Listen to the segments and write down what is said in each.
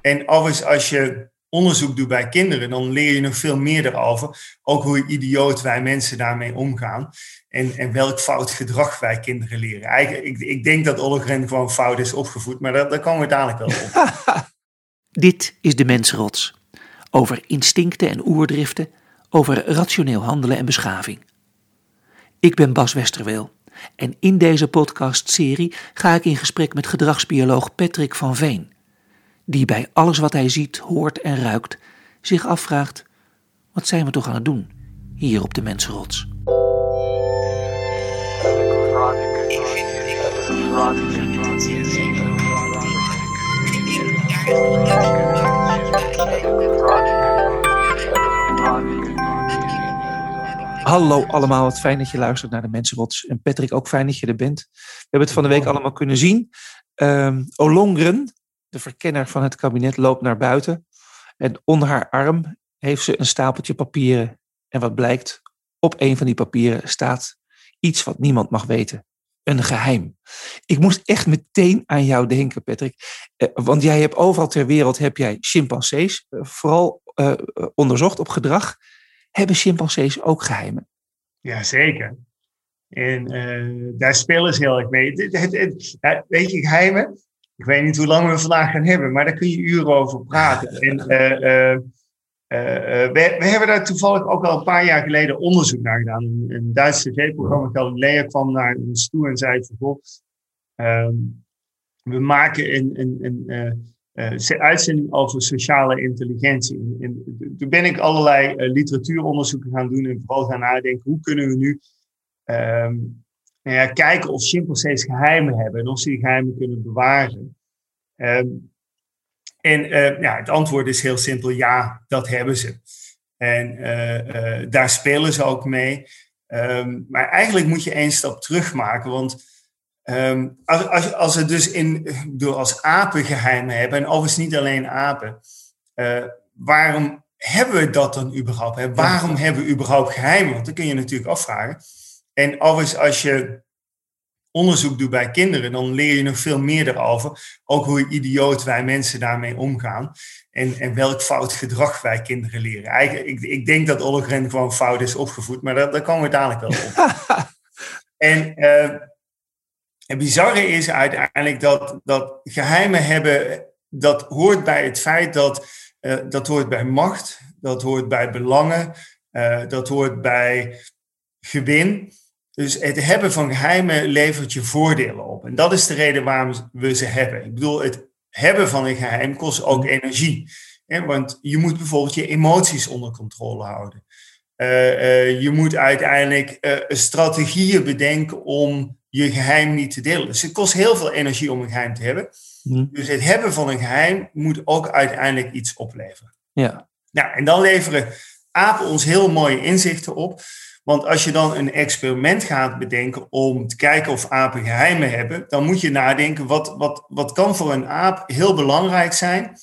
En overigens, als je onderzoek doet bij kinderen, dan leer je nog veel meer erover. Ook hoe idioot wij mensen daarmee omgaan. En, en welk fout gedrag wij kinderen leren. Eigenlijk, ik, ik denk dat Ollogren gewoon fout is opgevoed, maar daar, daar komen we dadelijk wel op. Dit is de mensrots. Over instincten en oerdriften, over rationeel handelen en beschaving. Ik ben Bas Westerweel en in deze podcastserie ga ik in gesprek met gedragsbioloog Patrick van Veen, die bij alles wat hij ziet, hoort en ruikt zich afvraagt: wat zijn we toch aan het doen hier op de mensrots? Hallo allemaal, wat fijn dat je luistert naar de Mensenrots. En Patrick, ook fijn dat je er bent. We hebben het van de week allemaal kunnen zien. Um, Olongren, de verkenner van het kabinet, loopt naar buiten. En onder haar arm heeft ze een stapeltje papieren. En wat blijkt, op een van die papieren staat iets wat niemand mag weten. Een geheim. Ik moest echt meteen aan jou denken, Patrick. Eh, want jij hebt overal ter wereld heb jij chimpansees eh, vooral uh, onderzocht op gedrag. Hebben chimpansees ook geheimen? Jazeker. En daar spelen ze heel erg mee. Weet je, geheimen? Ik weet niet hoe lang we vandaag gaan hebben, maar daar kun je uren over praten. En, uh, uh, we, we, hebben daar toevallig ook al een paar jaar geleden onderzoek naar gedaan. Een, een Duitse tv-programma, Galileo, kwam naar ons toe en zei: van, ehm, we maken een, een, een uh, uitzending over sociale intelligentie. En, toen ben ik allerlei uh, literatuuronderzoeken gaan doen en vooral gaan nadenken hoe kunnen we nu um, nou ja, kijken of chimpansees geheimen hebben en of ze die geheimen kunnen bewaren. Um, en uh, ja, het antwoord is heel simpel, ja, dat hebben ze. En daar spelen ze ook mee. Um, maar eigenlijk moet je één stap terug maken, want Um, als, als, als we dus in, door als apen geheimen hebben, en overigens niet alleen apen, waarom hebben we dat dan überhaupt? Hè? Waarom hebben we überhaupt geheimen? Want dat kun je natuurlijk afvragen. En overigens, als je onderzoek doet bij kinderen, dan leer je nog veel meer erover. Ook hoe idioot wij mensen daarmee omgaan. En, en welk fout gedrag wij kinderen leren. Eigenlijk, ik, ik denk dat Ollogren gewoon fout is opgevoed, maar daar, daar komen we dadelijk wel op. en uh, het bizarre is uiteindelijk dat, dat geheimen hebben, dat hoort bij het feit dat uh, dat hoort bij macht, dat hoort bij belangen, uh, dat hoort bij gewin. Dus het hebben van geheimen levert je voordelen op. En dat is de reden waarom we ze hebben. Ik bedoel, het hebben van een geheim kost ook energie. Hè? Want je moet bijvoorbeeld je emoties onder controle houden. Uh, je moet uiteindelijk strategieën bedenken om je geheim niet te delen. Dus het kost heel veel energie om een geheim te hebben. Mhm. Dus het hebben van een geheim moet ook uiteindelijk iets opleveren. Ja. Nou, en dan leveren apen ons heel mooie inzichten op. Want als je dan een experiment gaat bedenken om te kijken of apen geheimen hebben, dan moet je nadenken, wat, wat, wat kan voor een aap heel belangrijk zijn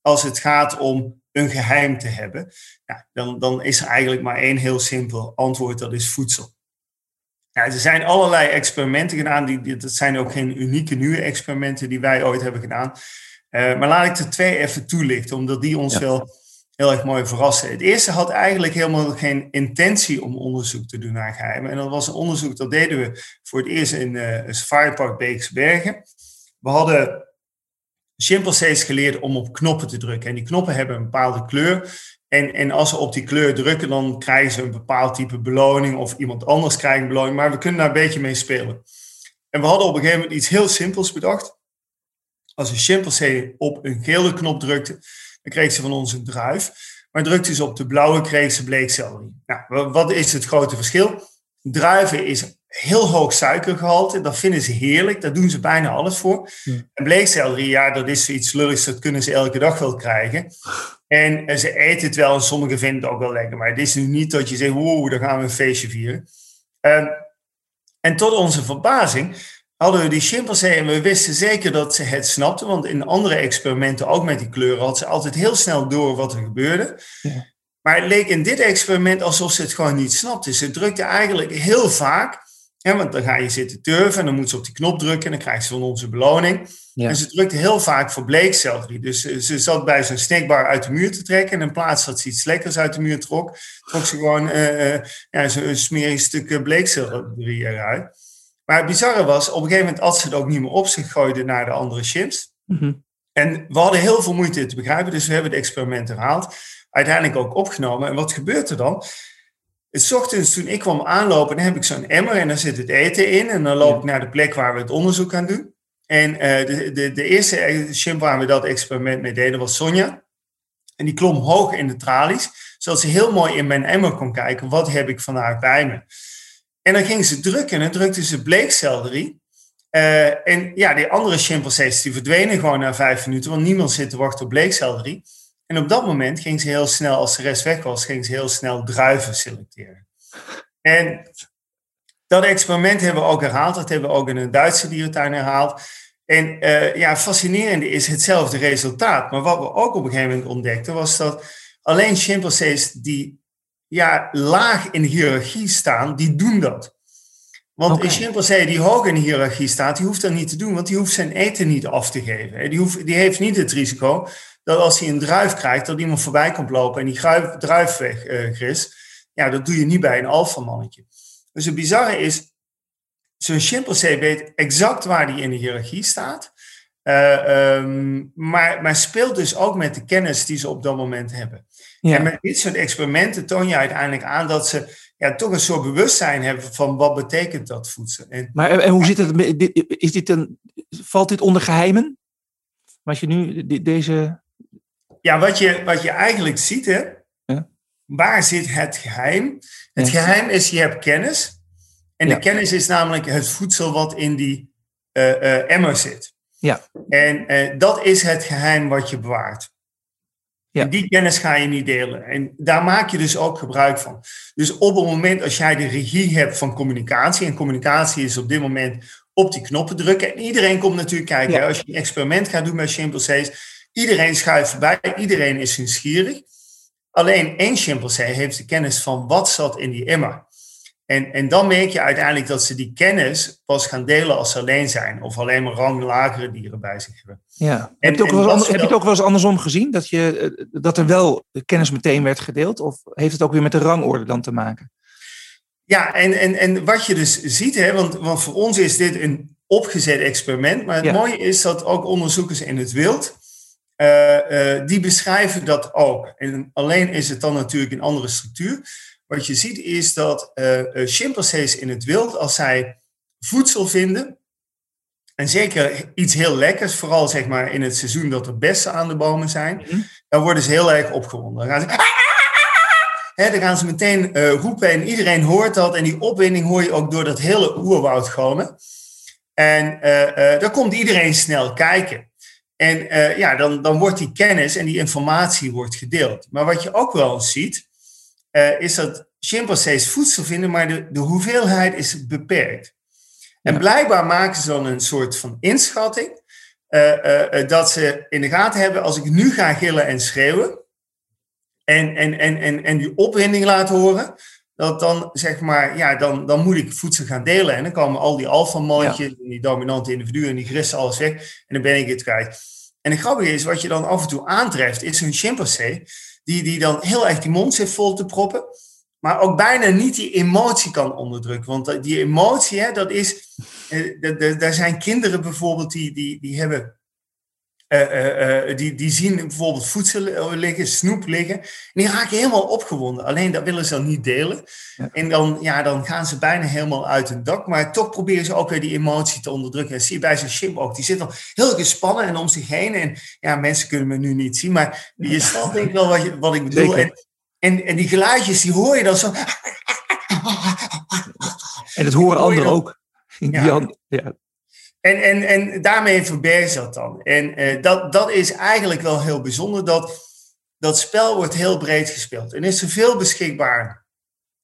als het gaat om een geheim te hebben? Ja, dan, dan is er eigenlijk maar één heel simpel antwoord, dat is voedsel. Ja, er zijn allerlei experimenten gedaan. Die, dat zijn ook geen unieke nieuwe experimenten die wij ooit hebben gedaan. Uh, maar laat ik er twee even toelichten, omdat die ons wel heel erg mooi verrassen. Het eerste had eigenlijk helemaal geen intentie om onderzoek te doen naar geheimen. En dat was een onderzoek dat deden we voor het eerst in uh, Safari Park Beeksbergen. We hadden chimpansees geleerd om op knoppen te drukken. En die knoppen hebben een bepaalde kleur. En, en als ze op die kleur drukken, dan krijgen ze een bepaald type beloning of iemand anders krijgt een beloning. Maar we kunnen daar een beetje mee spelen. En we hadden op een gegeven moment iets heel simpels bedacht. Als een chimpansee op een gele knop drukte, dan kreeg ze van ons een druif. Maar drukte ze op de blauwe, kreeg ze bleekselderie. Nou, wat is het grote verschil? Druiven is heel hoog suikergehalte. Dat vinden ze heerlijk. Daar doen ze bijna alles voor. En bleekselderie, ja, dat is zoiets lulligs. Dat kunnen ze elke dag wel krijgen. En ze eten het wel en sommigen vinden het ook wel lekker. Maar het is nu niet dat je zegt, wow, dan gaan we een feestje vieren. Um, en tot onze verbazing hadden we die chimpansee en we wisten zeker dat ze het snapten. Want in andere experimenten, ook met die kleuren, had ze altijd heel snel door wat er gebeurde. Ja. Maar het leek in dit experiment alsof ze het gewoon niet snapte. Ze drukte eigenlijk heel vaak Ja, want dan ga je zitten turven en dan moet ze op die knop drukken en dan krijgt ze van onze beloning. En ze drukte heel vaak voor bleekselderie. Dus ze, ze zat bij zo'n snackbar uit de muur te trekken. En in plaats dat ze iets lekkers uit de muur trok, trok ze gewoon uh, ja, zo'n smerig stuk bleekselderie eruit. Maar het bizarre was, op een gegeven moment als ze het ook niet meer op zich gooide naar de andere chips. Mhm. En we hadden heel veel moeite te begrijpen, dus we hebben het experiment herhaald. Uiteindelijk ook opgenomen. En wat gebeurt er dan? Het ochtends toen ik kwam aanlopen, dan heb ik zo'n emmer en daar zit het eten in. En dan loop ik naar de plek waar we het onderzoek gaan doen. En uh, de, de, de eerste chimp waar we dat experiment mee deden was Sonja. En die klom hoog in de tralies, zodat ze heel mooi in mijn emmer kon kijken, wat heb ik vandaag bij me. En dan ging ze drukken en dan drukte ze bleekselderie. Uh, en ja, die andere chimpansees die verdwenen gewoon na vijf minuten, want niemand zit te wachten op bleekselderie. En op dat moment ging ze heel snel, als de rest weg was, ging ze heel snel druiven selecteren. En dat experiment hebben we ook herhaald. Dat hebben we ook in een Duitse dierentuin herhaald. En uh, ja, fascinerende is hetzelfde resultaat. Maar wat we ook op een gegeven moment ontdekten, was dat alleen chimpansees die ja, laag in de hiërarchie staan, die doen dat. Want okay. een chimpansee die hoog in de hiërarchie staat, die hoeft dat niet te doen, want die hoeft zijn eten niet af te geven. Die, hoeft, die heeft niet het risico dat als hij een druif krijgt, dat iemand voorbij komt lopen en die druif, druif weg uh, Ja, dat doe je niet bij een alfamannetje. Dus het bizarre is, zo'n chimpansee weet exact waar hij in de hiërarchie staat. Uh, um, maar, maar speelt dus ook met de kennis die ze op dat moment hebben. Ja. En met dit soort experimenten toon je uiteindelijk aan dat ze ja, toch een soort bewustzijn hebben van wat betekent dat voedsel. En, maar en hoe zit het? Is dit een, valt dit onder geheimen? Wat je nu deze. Ja, wat je, wat je eigenlijk ziet, hè, ja. waar zit het geheim? Het ja. geheim is, je hebt kennis. En de kennis is namelijk het voedsel wat in die uh, uh, emmer zit. Ja. En uh, dat is het geheim wat je bewaart. Ja. En die kennis ga je niet delen. En daar maak je dus ook gebruik van. Dus op het moment als jij de regie hebt van communicatie, en communicatie is op dit moment op die knoppen drukken. En iedereen komt natuurlijk kijken. Ja. Als je een experiment gaat doen met chimpansees, iedereen schuift voorbij, iedereen is nieuwsgierig. Alleen één chimpansee heeft de kennis van wat zat in die emmer. En, en dan merk je uiteindelijk dat ze die kennis pas gaan delen als ze alleen zijn. Of alleen maar ranglagere dieren bij zich hebben. Ja. En, heb je, het ook, wel, heb je het ook wel eens andersom gezien? Dat, je, dat er wel kennis meteen werd gedeeld? Of heeft het ook weer met de rangorde dan te maken? Ja, en, en, en wat je dus ziet, hè, want, want voor ons is dit een opgezet experiment. Maar het ja. mooie is dat ook onderzoekers in het wild... Uh, uh, die beschrijven dat ook. En alleen is het dan natuurlijk een andere structuur... Wat je ziet is dat uh, chimpansees in het wild, als zij voedsel vinden, en zeker iets heel lekkers, vooral zeg maar in het seizoen dat er bessen aan de bomen zijn, mm -hmm. dan worden ze heel erg opgewonden. Dan gaan ze, He, dan gaan ze meteen uh, roepen en iedereen hoort dat. En die opwinding hoor je ook door dat hele oerwoud komen. En uh, dan komt iedereen snel kijken. En ja, dan, dan wordt die kennis en die informatie wordt gedeeld. Maar wat je ook wel ziet, uh, is dat chimpansees voedsel vinden, maar de, de hoeveelheid is beperkt. En blijkbaar maken ze dan een soort van inschatting uh, uh, dat ze in de gaten hebben, als ik nu ga gillen en schreeuwen en, en, en, en, en die opwinding laat horen, dat dan zeg maar, ja, dan, dan moet ik voedsel gaan delen. En dan komen al die alfamannetjes, ja. die dominante individuen en die grissen alles weg en dan ben ik het kwijt. En het grappige is, wat je dan af en toe aantreft, is een chimpansee die, die dan heel erg die mond zit vol te proppen, maar ook bijna niet die emotie kan onderdrukken. Want die emotie, hè, dat is, uh, daar zijn kinderen bijvoorbeeld die, die, die hebben, uh, uh, die, die zien bijvoorbeeld voedsel liggen, snoep liggen, en die raken helemaal opgewonden. Alleen dat willen ze dan niet delen. Ja. En dan, ja, dan gaan ze bijna helemaal uit hun dak, maar toch proberen ze ook weer die emotie te onderdrukken. Dat zie je bij zo'n chimp ook. Die zit dan heel gespannen en om zich heen. En ja, mensen kunnen me nu niet zien, maar je snapt denk ik wel wat, je, wat ik bedoel. En, en, en die geluidjes, die hoor je dan zo. En dat horen anderen ook. Ja. ja. En, en, en daarmee verbergt dat dan. En uh, dat, dat is eigenlijk wel heel bijzonder. Dat, dat spel wordt heel breed gespeeld. En is er veel beschikbaar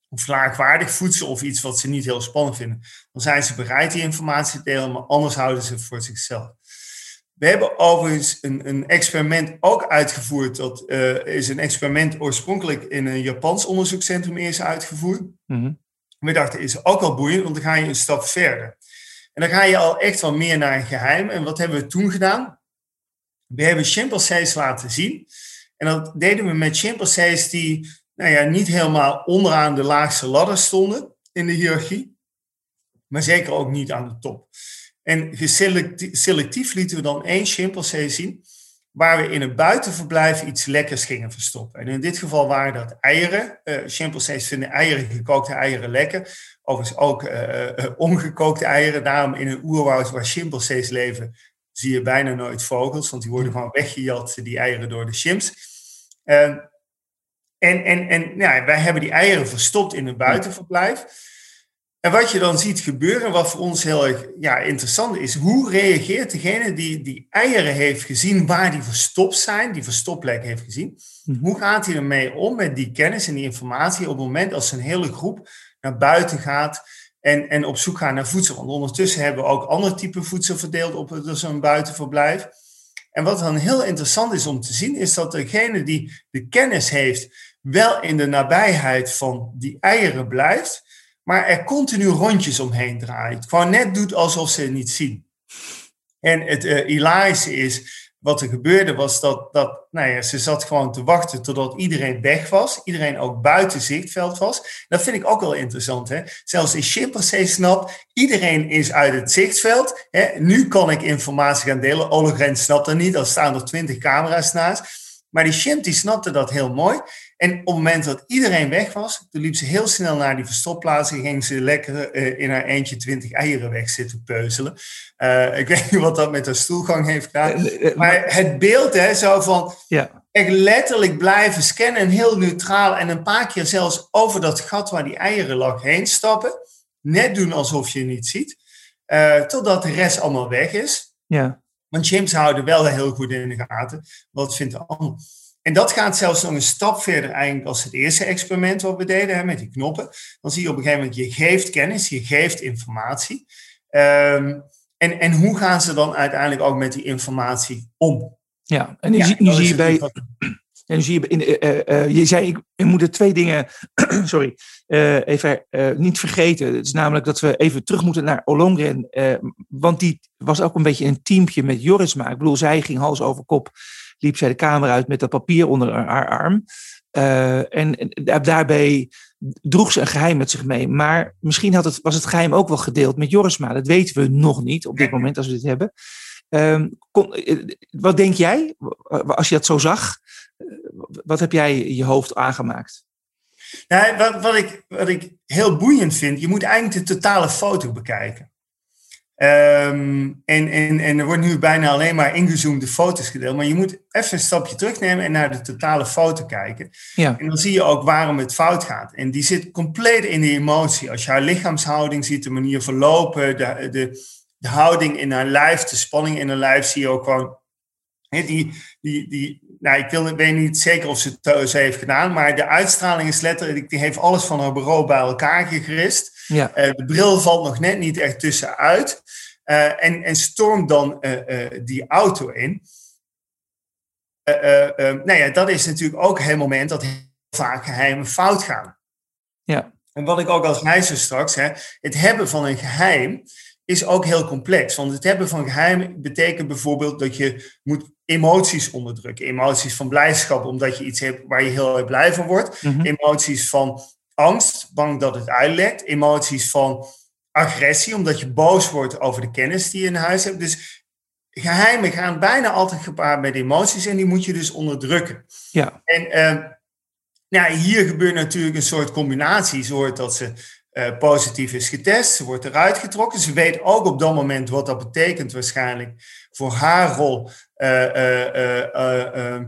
of laagwaardig voedsel of iets wat ze niet heel spannend vinden, dan zijn ze bereid die informatie te delen, maar anders houden ze het voor zichzelf. We hebben overigens een, een experiment ook uitgevoerd. Dat uh, is een experiment oorspronkelijk in een Japans onderzoekscentrum eerst uitgevoerd. Mm -hmm. We dachten, is ook al boeiend, want dan ga je een stap verder. En dan ga je al echt wel meer naar een geheim. En wat hebben we toen gedaan? We hebben chimpansees laten zien. En dat deden we met chimpansees die nou ja, niet helemaal onderaan de laagste ladder stonden in de hiërarchie. Maar zeker ook niet aan de top. En selectief lieten we dan één chimpansee zien waar we in een buitenverblijf iets lekkers gingen verstoppen. En in dit geval waren dat eieren. Uh, chimpansees vinden eieren, gekookte eieren lekker. Overigens ook uh, uh, ongekookte eieren. Daarom in een oerwoud waar chimpansees leven, zie je bijna nooit vogels. Want die worden gewoon weggejat, die eieren, door de chimps. Ehm, en en, en ja, wij hebben die eieren verstopt in een buitenverblijf. En wat je dan ziet gebeuren, wat voor ons heel erg ja, interessant is, hoe reageert degene die die eieren heeft gezien waar die verstopt zijn, die verstopplek heeft gezien, mhm. hoe gaat hij ermee om met die kennis en die informatie op het moment als een hele groep naar buiten gaat en, en op zoek gaat naar voedsel. Want ondertussen hebben we ook ander type voedsel verdeeld op zo'n buitenverblijf. En wat dan heel interessant is om te zien, is dat degene die de kennis heeft, wel in de nabijheid van die eieren blijft, maar er continu rondjes omheen draait. Gewoon net doet alsof ze het niet zien. En het uh, hilarische is, wat er gebeurde was dat, dat nou ja, ze zat gewoon te wachten totdat iedereen weg was. Iedereen ook buiten zichtveld was. Dat vind ik ook wel interessant. Hè? Zelfs in chimpansee snapt, iedereen is uit het zichtveld. Hè? Nu kan ik informatie gaan delen. Ollogren snapt dat niet, er staan er twintig camera's naast. Maar die chimp die snapte dat heel mooi. En op het moment dat iedereen weg was, toen liep ze heel snel naar die verstopplaats en ging ze lekker uh, in haar eentje twintig eieren weg zitten peuzelen. Uh, ik weet niet wat dat met haar stoelgang heeft gedaan. Eh, maar het beeld, hè, zo van ja. echt letterlijk blijven scannen, heel neutraal en een paar keer zelfs over dat gat waar die eieren lag heen stappen. Net doen alsof je het niet ziet. Uh, totdat de rest allemaal weg is. Ja. Want chimps houden wel heel goed in de gaten. Wat vindt de ander? En dat gaat zelfs nog een stap verder eigenlijk als het eerste experiment wat we deden hè, met die knoppen. Dan zie je op een gegeven moment, je geeft kennis, je geeft informatie. Um, en, en hoe gaan ze dan uiteindelijk ook met die informatie om? Ja, en nu, ja, nu zie je bij... En zie je, in, uh, uh, je zei, ik, we moeten twee dingen, sorry, uh, even niet vergeten. Het is namelijk dat we even terug moeten naar Olongren. want die was ook een beetje een teampje met Jorisma. Ik bedoel, zij ging hals over kop liep zij de kamer uit met dat papier onder haar arm. Uh, en, daarbij droeg ze een geheim met zich mee. Maar misschien had het, was het geheim ook wel gedeeld met Jorisma. Dat weten we nog niet op dit moment als we dit hebben. Kon, eh, wat denk jij, als je dat zo zag? Wat heb jij je hoofd aangemaakt? Nou, wat, wat, ik, wat ik heel boeiend vind, je moet eigenlijk de totale foto bekijken. Um, en, en, en er wordt nu bijna alleen maar ingezoomde foto's gedeeld. Maar je moet even een stapje terugnemen en naar de totale foto kijken. Ja. En dan zie je ook waarom het fout gaat. En die zit compleet in de emotie. Als je haar lichaamshouding ziet, de manier van lopen, de, de, de houding in haar lijf, de spanning in haar lijf, zie je ook gewoon. die, die, die, nou, ik wil, weet niet zeker of ze het zo heeft gedaan, maar de uitstraling is letterlijk, die heeft alles van haar bureau bij elkaar gegrist. Ja. Uh, de bril valt nog net niet echt tussenuit. Uh, en, en stormt dan uh, die auto in. nou ja, dat is natuurlijk ook het moment dat heel vaak geheimen fout gaan. Ja. En wat ik ook al zei zo straks, hè, het hebben van een geheim is ook heel complex. Want het hebben van geheim betekent bijvoorbeeld dat je moet emoties onderdrukken. Emoties van blijdschap, omdat je iets hebt waar je heel erg blij van wordt. Mm -hmm. Emoties van angst, bang dat het uitlekt. Emoties van agressie, omdat je boos wordt over de kennis die je in huis hebt. Dus geheimen gaan bijna altijd gepaard met emoties en die moet je dus onderdrukken. Ja. En uh, nou, hier gebeurt natuurlijk een soort combinatie. Ze hoort dat ze uh, positief is getest, ze wordt eruit getrokken. Ze weet ook op dat moment wat dat betekent waarschijnlijk voor haar rol. Uh,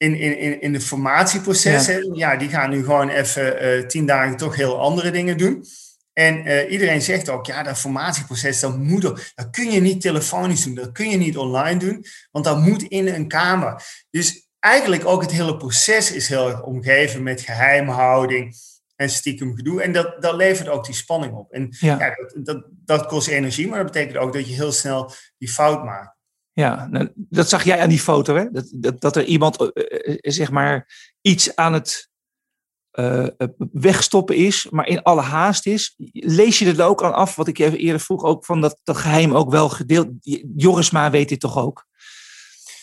in, in, in de formatieproces. Ja. ja. die gaan nu gewoon even uh, tien dagen toch heel andere dingen doen. En uh, iedereen zegt ook, ja, dat formatieproces, dat moet er, dat kun je niet telefonisch doen, dat kun je niet online doen, want dat moet in een kamer. Dus eigenlijk ook het hele proces is heel erg omgeven met geheimhouding en stiekem gedoe. En dat, dat levert ook die spanning op. En ja. ja dat, dat, dat kost energie, maar dat betekent ook dat je heel snel die fout maakt. Ja, nou, dat zag jij aan die foto, hè? Dat, dat, dat er iemand, uh, zeg maar, iets aan het uh, wegstoppen is, maar in alle haast is. Lees je er ook aan af, wat ik even eerder vroeg, ook van dat, dat geheim ook wel gedeeld. Jorisma weet dit toch ook?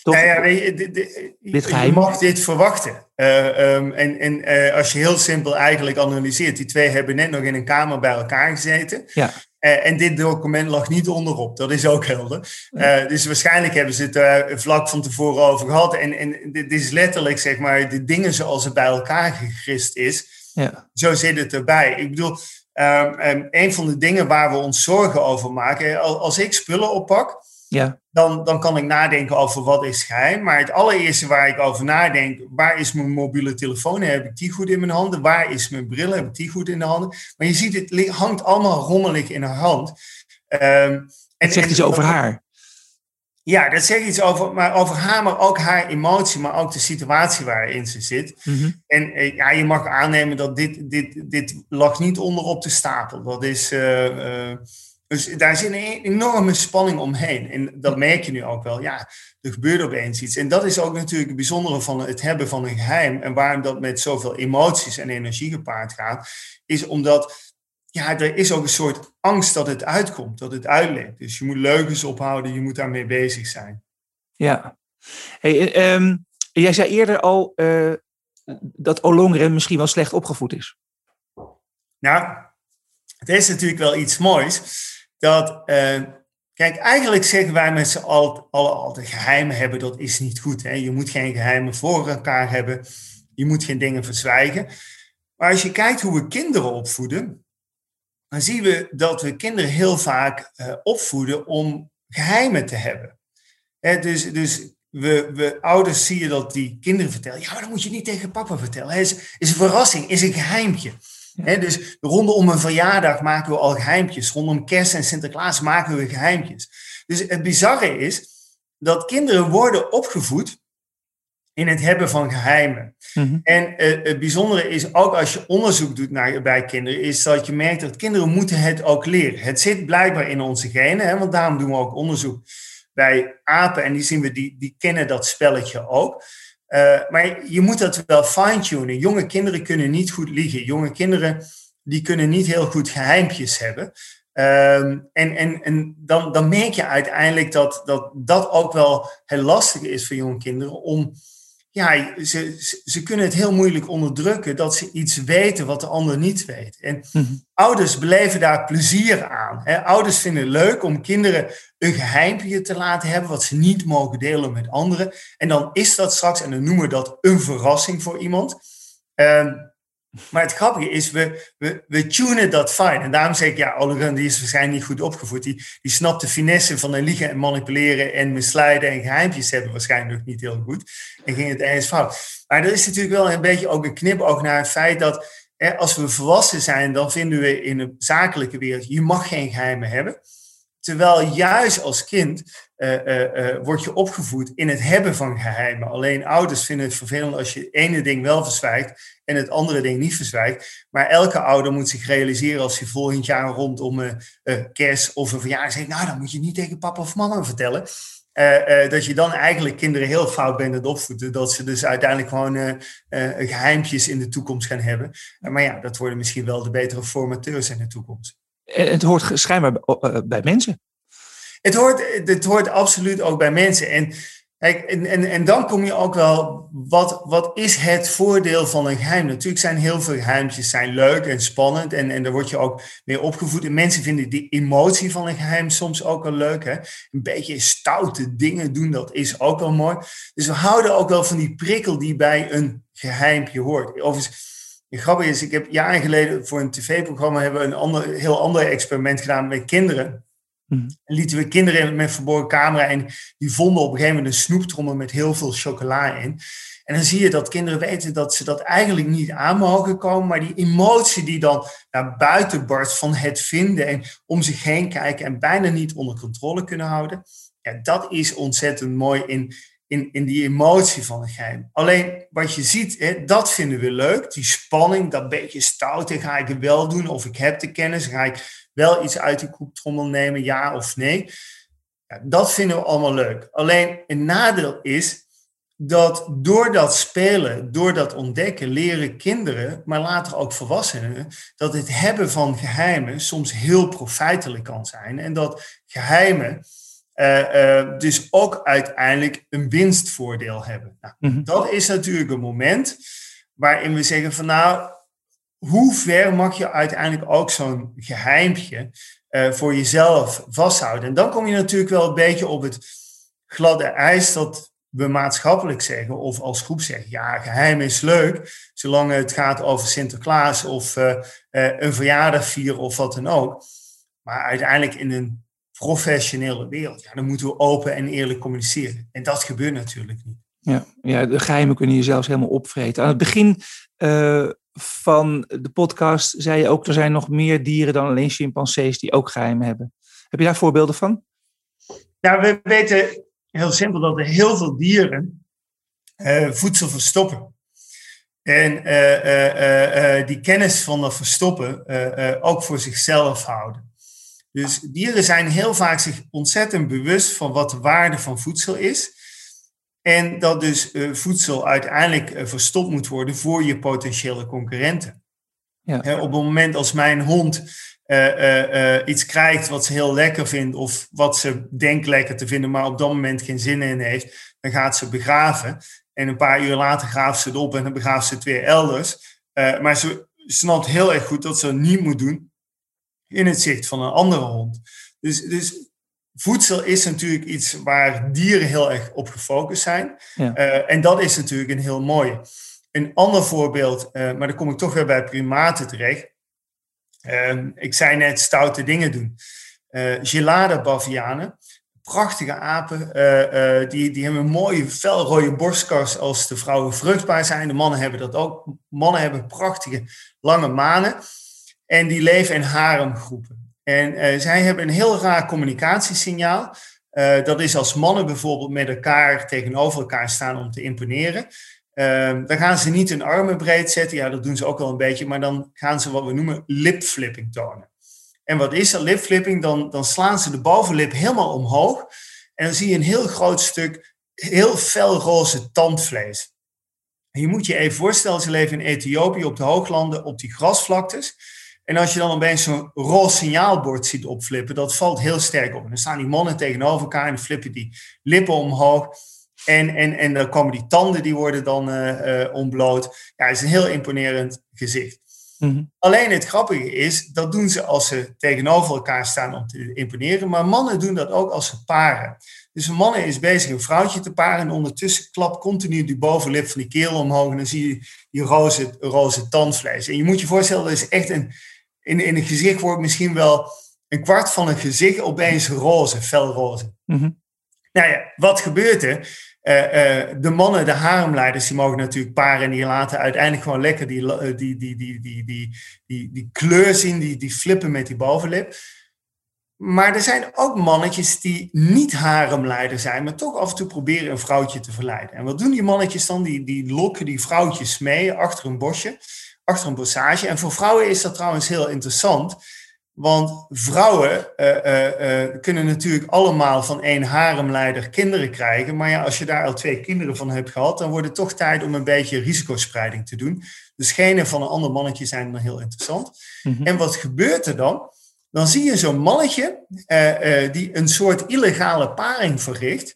Toch? Ja, ja weet je, dit geheim. je mag dit verwachten. Uh, um, en en uh, als je heel simpel eigenlijk analyseert, die twee hebben net nog in een kamer bij elkaar gezeten. Ja. Uh, en dit document lag niet onderop, dat is ook helder. dus waarschijnlijk hebben ze het er vlak van tevoren over gehad. En, en dit is letterlijk, zeg maar, de dingen zoals het bij elkaar gegrist is. Ja. Zo zit het erbij. Ik bedoel, um, um, een van de dingen waar we ons zorgen over maken, als ik spullen oppak, ja. Dan, dan kan ik nadenken over wat is geheim. Maar het allereerste waar ik over nadenk, waar is mijn mobiele telefoon? Heb ik die goed in mijn handen? Waar is mijn bril? Heb ik die goed in de handen? Maar je ziet, het hangt allemaal rommelig in haar hand. Um, en, zegt iets over haar. Ja, dat zegt iets over, maar over haar, maar ook haar emotie, maar ook de situatie waarin ze zit. Mhm. En eh, ja, je mag aannemen dat dit, dit, dit lag niet onderop de stapel. Dat is, uh, dus daar zit een enorme spanning omheen. En dat merk je nu ook wel. Ja, er gebeurt opeens iets. En dat is ook natuurlijk het bijzondere van het hebben van een geheim. En waarom dat met zoveel emoties en energie gepaard gaat. Is omdat ja, er is ook een soort angst dat het uitkomt, dat het uitlekt. Dus je moet leugens ophouden, je moet daarmee bezig zijn. Ja. Hey, um, jij zei eerder al uh, dat Olongren misschien wel slecht opgevoed is. Nou, het is natuurlijk wel iets moois dat, uh, kijk, eigenlijk zeggen wij met z'n allen altijd geheimen hebben, dat is niet goed. Hè? Je moet geen geheimen voor elkaar hebben, je moet geen dingen verzwijgen. Maar als je kijkt hoe we kinderen opvoeden, dan zien we dat we kinderen heel vaak uh, opvoeden om geheimen te hebben. Hè, dus dus we, we, ouders zie je dat die kinderen vertellen, ja, maar dat moet je niet tegen papa vertellen. Het is, is een verrassing, is een geheimpje dus rondom een verjaardag maken we al geheimpjes. Rondom kerst en Sinterklaas maken we geheimpjes. Dus het bizarre is dat kinderen worden opgevoed in het hebben van geheimen. Mhm. En uh, het bijzondere is ook als je onderzoek doet naar, bij kinderen, is dat je merkt dat kinderen moeten het ook leren. Het zit blijkbaar in onze genen, hè, want daarom doen we ook onderzoek bij apen en die zien we, die, die kennen dat spelletje ook. Uh, maar je moet dat wel fine-tunen. Jonge kinderen kunnen niet goed liegen. Jonge kinderen die kunnen niet heel goed geheimpjes hebben. Um, en en, en dan, dan merk je uiteindelijk dat, dat dat ook wel heel lastig is voor jonge kinderen om ja, ze, ze kunnen het heel moeilijk onderdrukken dat ze iets weten wat de ander niet weet. En mhm. ouders beleven daar plezier aan. Hè. Ouders vinden het leuk om kinderen een geheimpje te laten hebben wat ze niet mogen delen met anderen. En dan is dat straks, en dan noemen we dat een verrassing voor iemand. Uh, maar het grappige is, we, we, we tunen dat fijn. En daarom zeg ik, ja, Oliver die is waarschijnlijk niet goed opgevoed. Die, die snapt de finesse van een liegen en manipuleren en misleiden en geheimpjes hebben waarschijnlijk nog niet heel goed. En ging het ergens fout. Maar er is natuurlijk wel een beetje ook een knipoog naar het feit dat als we volwassen zijn, dan vinden we in de zakelijke wereld, je mag geen geheimen hebben. Terwijl juist als kind uh, word je opgevoed in het hebben van geheimen. Alleen ouders vinden het vervelend als je het ene ding wel verzwijgt en het andere ding niet verzwijgt. Maar elke ouder moet zich realiseren als hij volgend jaar rondom kerst of een verjaardag zegt, nou dan moet je niet tegen papa of mama vertellen. dat je dan eigenlijk kinderen heel fout bent het opvoeden. Dat ze dus uiteindelijk gewoon geheimpjes in de toekomst gaan hebben. maar ja, dat worden misschien wel de betere formateurs in de toekomst. Het hoort schijnbaar bij mensen. Het hoort, het hoort absoluut ook bij mensen. En, en, en, en dan kom je ook wel, wat, wat is het voordeel van een geheim? Natuurlijk zijn heel veel geheimtjes zijn leuk en spannend en, en daar word je ook mee opgevoed. En mensen vinden die emotie van een geheim soms ook wel leuk. Hè? Een beetje stoute dingen doen, dat is ook wel mooi. Dus we houden ook wel van die prikkel die bij een geheimpje hoort. Overigens, het grappige is, ik heb jaren geleden voor een tv-programma hebben we een ander, heel ander experiment gedaan met kinderen. Mm. En lieten we kinderen met verborgen camera en die vonden op een gegeven moment een snoeptrommel met heel veel chocola in. En dan zie je dat kinderen weten dat ze dat eigenlijk niet aan mogen komen, maar die emotie die dan naar buiten barst van het vinden en om zich heen kijken en bijna niet onder controle kunnen houden, ja, dat is ontzettend mooi in, in, in die emotie van een geheim. Alleen wat je ziet, hè, dat vinden we leuk, die spanning, dat beetje stout, ga ik het wel doen of ik heb de kennis, ga ik wel iets uit die koektrommel nemen, ja of nee. Ja, dat vinden we allemaal leuk. Alleen een nadeel is, dat door dat spelen, door dat ontdekken, leren kinderen, maar later ook volwassenen, dat het hebben van geheimen soms heel profijtelijk kan zijn. En dat geheimen dus ook uiteindelijk een winstvoordeel hebben. Nou, mm -hmm. Dat is natuurlijk een moment waarin we zeggen van nou, hoe ver mag je uiteindelijk ook zo'n geheimpje uh, voor jezelf vasthouden? En dan kom je natuurlijk wel een beetje op het gladde ijs dat we maatschappelijk zeggen of als groep zeggen, ja, geheim is leuk, zolang het gaat over Sinterklaas of uh, uh, een verjaardag vieren of wat dan ook. Maar uiteindelijk in een professionele wereld, ja, dan moeten we open en eerlijk communiceren. En dat gebeurt natuurlijk niet. Ja, ja de geheimen kunnen je zelfs helemaal opvreten. Aan het begin uh, van de podcast zei je ook, er zijn nog meer dieren dan alleen chimpansees die ook geheimen hebben. Heb je daar voorbeelden van? Ja, we weten heel simpel dat er heel veel dieren uh, voedsel verstoppen. En uh, die kennis van dat verstoppen ook voor zichzelf houden. Dus dieren zijn heel vaak zich ontzettend bewust van wat de waarde van voedsel is. En dat dus voedsel uiteindelijk verstopt moet worden voor je potentiële concurrenten. Ja. op het moment als mijn hond uh, uh, iets krijgt wat ze heel lekker vindt of wat ze denkt lekker te vinden, maar op dat moment geen zin in heeft, dan gaat ze begraven. En een paar uur later graaft ze het op en dan begraaft ze het weer elders. maar ze snapt heel erg goed dat ze het niet moet doen in het zicht van een andere hond. Dus, dus voedsel is natuurlijk iets waar dieren heel erg op gefocust zijn. Ja. en dat is natuurlijk een heel mooi. Een ander voorbeeld, maar dan kom ik toch weer bij primaten terecht Uh, ik zei net stoute dingen doen. Uh, gelade bavianen, prachtige apen, die, die hebben een mooie felrode borstkas als de vrouwen vruchtbaar zijn. De mannen hebben dat ook. Mannen hebben prachtige lange manen en die leven in haremgroepen. En zij hebben een heel raar communicatiesignaal. dat is als mannen bijvoorbeeld met elkaar tegenover elkaar staan om te imponeren. Um, dan gaan ze niet hun armen breed zetten. Ja, dat doen ze ook wel een beetje. Maar dan gaan ze wat we noemen lipflipping tonen. En wat is dat lipflipping? Dan, dan slaan ze de bovenlip helemaal omhoog. En dan zie je een heel groot stuk heel fel roze tandvlees. Je moet je even voorstellen, ze leven in Ethiopië op de hooglanden, op die grasvlaktes. En als je dan opeens zo'n roze signaalbord ziet opflippen, dat valt heel sterk op. En dan staan die mannen tegenover elkaar en flippen die lippen omhoog. En, en, en dan komen die tanden, die worden dan uh, uh, ontbloot. Ja, het is een heel imponerend gezicht. Mm-hmm. Alleen het grappige is, dat doen ze als ze tegenover elkaar staan om te imponeren. Maar mannen doen dat ook als ze paren. Dus een man is bezig een vrouwtje te paren en ondertussen klapt continu die bovenlip van die kerel omhoog en dan zie je die roze, roze tandvlees. En je moet je voorstellen, dat is echt een, in, in een gezicht wordt misschien wel een kwart van een gezicht opeens roze, felroze. Mm-hmm. Nou ja, wat gebeurt er? Uh, uh, de mannen, de haremleiders, die mogen natuurlijk paren en die laten uiteindelijk gewoon lekker die, die, die, die, die, die, die, die kleur zien, die, die flippen met die bovenlip. Maar er zijn ook mannetjes die niet haremleider zijn, maar toch af en toe proberen een vrouwtje te verleiden. En wat doen die mannetjes dan? Die, die lokken die vrouwtjes mee achter een bosje, achter een bossage. En voor vrouwen is dat trouwens heel interessant. Want vrouwen uh, uh, uh, kunnen natuurlijk allemaal van één haremleider kinderen krijgen. Maar ja, als je daar al twee kinderen van hebt gehad, dan wordt het toch tijd om een beetje risicospreiding te doen. Dus genen van een ander mannetje zijn dan heel interessant. Mm-hmm. En wat gebeurt er dan? Dan zie je zo'n mannetje die een soort illegale paring verricht.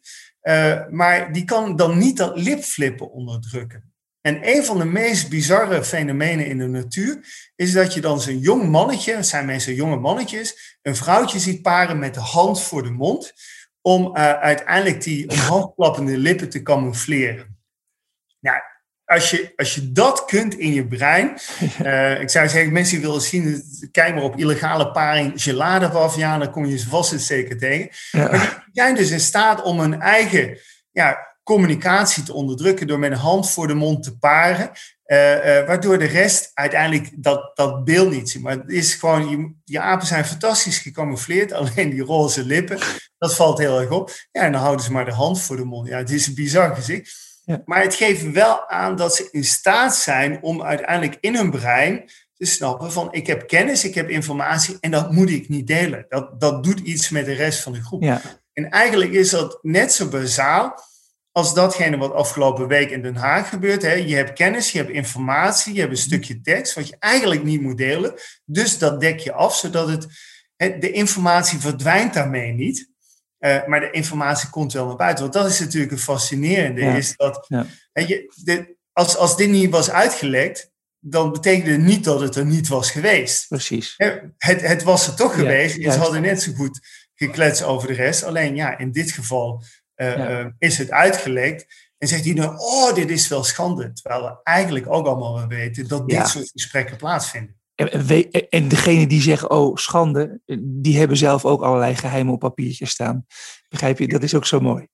maar die kan dan niet dat lipflippen onderdrukken. En een van de meest bizarre fenomenen in de natuur is dat je dan zo'n jong mannetje, het zijn mensen jonge mannetjes, een vrouwtje ziet paren met de hand voor de mond, om uh, uiteindelijk die omhoogklappende lippen te camoufleren. Nou, als je, als je dat kunt in je brein, uh, ik zou zeggen, mensen die willen zien, kijk maar op illegale paring gelade ja, dan kom je ze vast en zeker tegen. Ja. Maar die zijn dus in staat om een eigen ja, communicatie te onderdrukken door met een hand voor de mond te paren. Uh, uh, waardoor de rest uiteindelijk dat, dat beeld niet ziet. Maar het is gewoon, je, apen zijn fantastisch gecamoufleerd. Alleen die roze lippen, dat valt heel erg op. Ja, en dan houden ze maar de hand voor de mond. Ja, het is een bizar gezicht. Ja. Maar het geeft wel aan dat ze in staat zijn om uiteindelijk in hun brein te snappen van ik heb kennis, ik heb informatie en dat moet ik niet delen. Dat, dat doet iets met de rest van de groep. Ja. En eigenlijk is dat net zo bazaal als datgene wat afgelopen week in Den Haag gebeurt. Hè. Je hebt kennis, je hebt informatie, je hebt een stukje tekst wat je eigenlijk niet moet delen. Dus dat dek je af, zodat het, de informatie verdwijnt daarmee niet. Uh, maar de informatie komt wel naar buiten. Want dat is natuurlijk het fascinerende. Is dat, ja. je, de, als, als dit niet was uitgelekt, dan betekende het niet dat het er niet was geweest. Precies. Het, het was er toch geweest. Ze hadden net zo goed gekletst over de rest. Alleen ja, in dit geval uh, uh, is het uitgelekt. En zegt hij nou, oh, dit is wel schande. Terwijl we eigenlijk ook allemaal wel weten dat dit soort gesprekken plaatsvinden. En, en degene die zeggen, oh, schande, die hebben zelf ook allerlei geheimen op papiertjes staan. Begrijp je? Dat is ook zo mooi.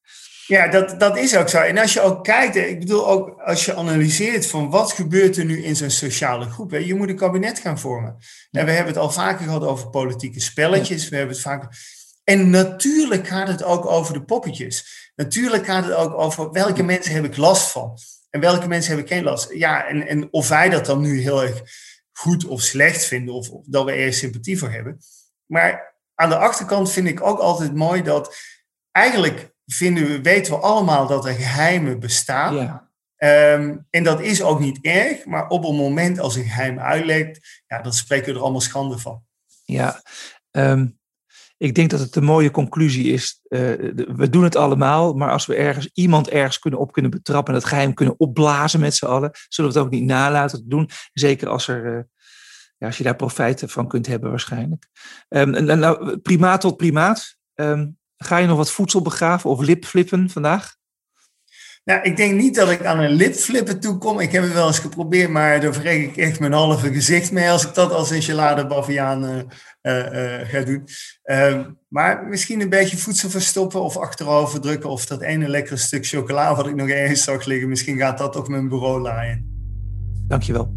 Ja, dat, dat is ook zo. En als je ook kijkt, ik bedoel ook als je analyseert van wat gebeurt er nu in zo'n sociale groep. Hè? Je moet een kabinet gaan vormen. En we hebben het al vaker gehad over politieke spelletjes. We hebben het vaak. En natuurlijk gaat het ook over de poppetjes. Natuurlijk gaat het ook over welke mensen heb ik last van. En welke mensen heb ik geen last. Ja, en, en of wij dat dan nu heel erg goed of slecht vinden, of, of dat we ergens sympathie voor hebben. Maar aan de achterkant vind ik ook altijd mooi dat eigenlijk vinden we, weten we allemaal dat er geheimen bestaan. Ja. Um, en dat is ook niet erg, maar op een moment als een geheim uitlekt, ja, dan spreken we er allemaal schande van. Ja, um, ik denk dat het een mooie conclusie is. Uh, we doen het allemaal, maar als we ergens iemand ergens kunnen op kunnen betrappen en het geheim kunnen opblazen met z'n allen, zullen we het ook niet nalaten te doen. Zeker als er. Uh, ja, als je daar profijt van kunt hebben, waarschijnlijk. Um, en, nou, primaat tot primaat. Um, Ga je nog wat voedsel begraven of lipflippen vandaag? Nou, ik denk niet dat ik aan een lipflippen toe kom. Ik heb het wel eens geprobeerd, maar daar vreeg ik echt mijn halve gezicht mee als ik dat als een gelade baviaan uh, ga doen. Ehm, maar misschien een beetje voedsel verstoppen of achterover drukken of dat ene lekkere stuk chocola wat ik nog ergens zag liggen. Misschien gaat dat op mijn bureau laaien. Dankjewel.